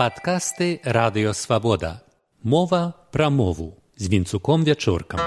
Падкасты радыёвабода. Мова пра мову з вінцуком вячоркам.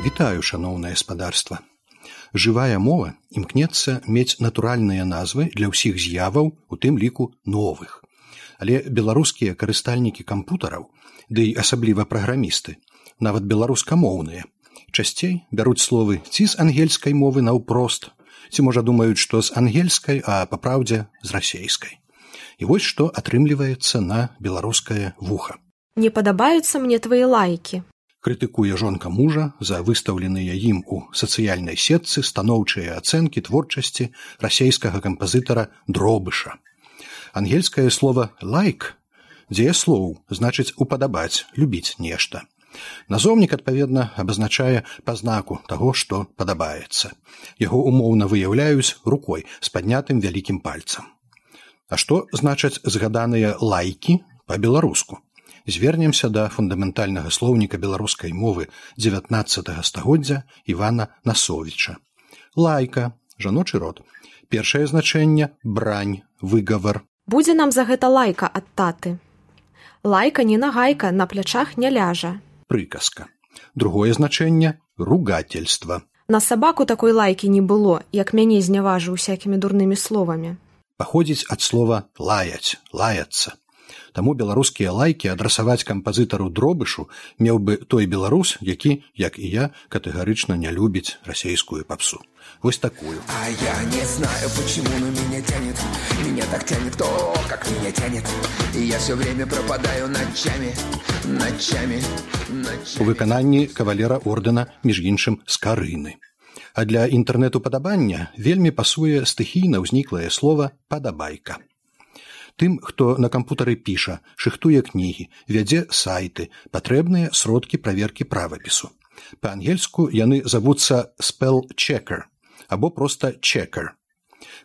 Вітаю шаноўнае спадарства. Жывая мова імкнецца мець натуральныя назвы для ўсіх з'яваў, у тым ліку новых. Але беларускія карыстальнікі кампутараў, ды да асабліва праграмісты, нават беларускамоўныя, часцей бяруць словы ці з ангельскай мовы наўпрост ці можа думаюць што з ангельскай а па праўдзе з расейскай. І вось што атрымліваецца на беларускае вуха. Не падабаюцца мне твае лайкі крытыкуе жонка мужа за выстаўленыя ім у сацыяльнай сетцы станоўчыя ацэнкі творчасці расейскага кампазітара дробыша. Ангельскае слово лайк дзея слоў значыць упадабаць любіць нешта Назоўнік, адпаведна, абазначае пазнаку таго, што падабаецца. Яго умоўна выяўляюць рукой з паднятым вялікім пальцам. А што значаць згаданыя лайкі па-беларуску? Звернемся да фундаментальнага слоўніка беларускай мовы 19 стагоддзя Івана Насовіча. Лайка, жаночы род. Першае значэнне брань, выгавар. Будзе нам за гэта лайка ад таты. Лайка не нагайка на плячах не ляжа прыказка. Другое значэнне ругательства. На сабаку такой лайкі не было, як мяне зняважыў усякімі дурнымі словамі. Паходзіць ад слова лаяць, лаяцца. Таму беларускія лайкі адрасаваць кампазітару дробышу меў бы той беларус, які, як і я, катэгарычна не любіць расейскую папсу. Вось такую. А я не знаю, почему на меня тянет. Меня так тянет то, как меня тянет. И я все время пропадаю ночами, ночами, ночами. У выкананні кавалера ордэна між іншым з карыны. А для інтэрнэту падабання вельмі пасуе стыхійна ўзніклае слова падабайка. Тым, хто на кампутары піша, шыхтуе кнігі, вядзе сайты, патрэбныя сродкі праверкі правапісу. Па-ангельску яны завуцца спел-чекер або проста чекер.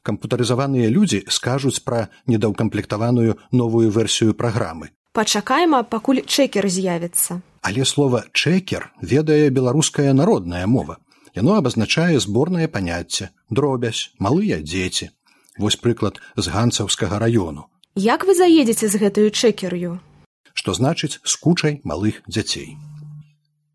Кампутарызаваныя людзі скажуць пра недаўкамплектаваную новую версію праграмы. Пачакаем, пакуль чекер з'явіцца. Але слова чекер ведае беларуская народная мова. Яно абазначае зборнае паняцце, дробязь, малыя дзеці. Вось прыклад з ганцаўскага раёну. Як вы заедзеце з гэтую чекер'ю? Што значыць з кучай малых дзяцей.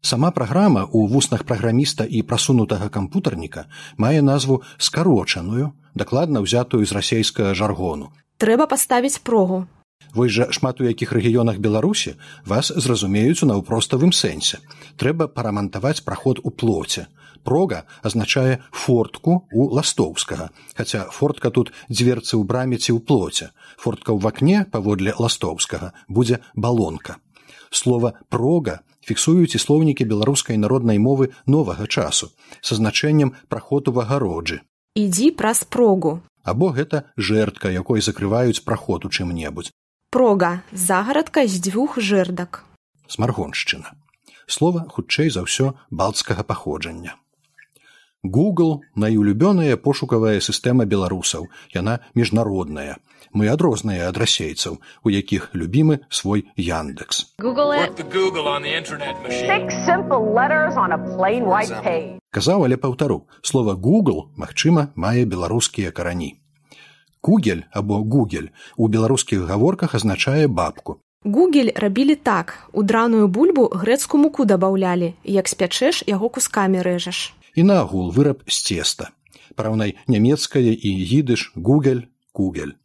Сама праграма ў вуснах праграміста і прасунутага кампутарніка мае назву скарочаную, дакладна ўзятую з расейскага жаргону. Трэба паставіць прогу. Вось жа шмат у якіх рэгіёнах Беларусі вас зразумеюць у наўпроставым сэнсе. Трэба парамантаваць праход у плоце, прога азначае фортку у ластоўскага. Хаця фортка тут дзверцы ў браме ці ў плоце. Фортка ў вакне паводле ластоўскага будзе балонка. Слова прога фіксуюць і слоўнікі беларускай народнай мовы новага часу са значэннем праходу в агароджы. Ідзі праз прогу. Або гэта жэрдка якой закрываюць праход у чым-небудзь. Прога загарадка з дзвюх жэрдак. Смаргоншчына. Слова хутчэй за ўсё балцкага паходжання Google найулюбёная пошукавая сістэма беларусаў. Яна міжнародная. Мы адрозныя ад расейцаў, у якіх любімы свой Яндекс. Казаў, але паўтару, слова Google, магчыма, мае беларускія карані. Кугель або гугель у беларускіх гаворках азначае бабку. Гугель рабілі так: у драную бульбу грэцку муку дабаўлялі, як спячэш яго кускамі рэжаш і нагул выраб з цеста. Параўнай нямецкае і гідыш гугель кугель.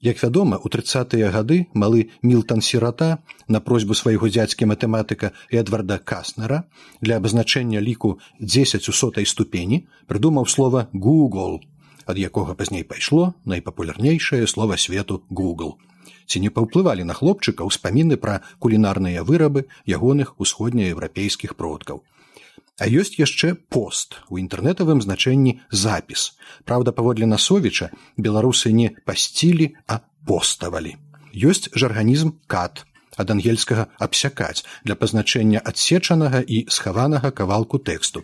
Як вядома у тридцатыя гады малы мілтан сірата на просьбу свайго дзядзькі матэматыка эдварда каснера для абазначэння ліку 10 у сотай ступені прыдумаў слова google ад якога пазней пайшло найпапулярнейшае слова свету google ці не паўплывалі на хлопчыка ўспаміны пра кулінарныя вырабы ягоных усходнееўрапейскіх продкаў А ёсць яшчэ пост у інтэрнетавым значэнні запіс. Праўда, паводле насовіча беларусы не пасцілі, а поставалі. Ёсць жарганізм кат ад ангельскага абсякаць для пазначэння адсечанага і схаванага кавалку тэксту.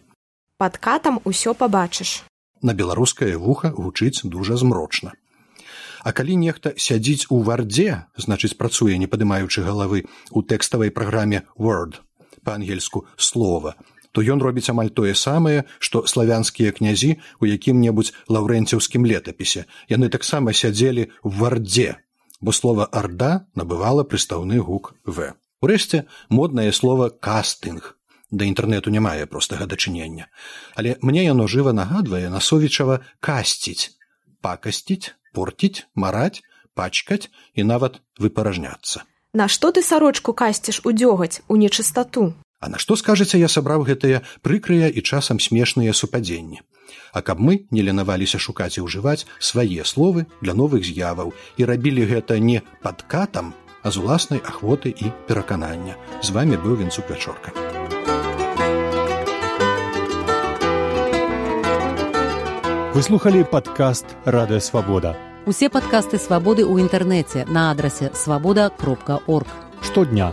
Пад катам усё пабачыш. На беларускае вуха гучыць дужа змрочна. А калі нехта сядзіць у вардзе, значыць працуе не падымаючы галавы у тэкставай праграме Word па-ангельску слова, то ён робіць амаль тое самае, што славянскія князі у якім-небудзь лаўрэнціўскім летапісе. Яны таксама сядзелі в вардзе, бо слова арда набывала прыстаўны гук в. Урэшце моднае слово кастынг. Да інтэрнэту не мае простага дачынення. Але мне яно жыва нагадвае насовічава касціць, пакасціць, порціць, мараць, пачкаць і нават выпаражняцца. Нашто ты сарочку касціш у дзёгаць у нечыстату? А на што скажаце, я сабраў гэтыя прыкрыя і часам смешныя супадзенні. А каб мы не ленаваліся шукаць і ўжываць свае словы для новых з'яваў і рабілі гэта не падкатам, а з уласнай ахвоты і пераканання. З вами быў вінцу пячорка. Выслухалі падкаст радыё свабода. Усе падкасты свабоды ў інтэрнэце на адрасе свабода кропка орг. Штодня,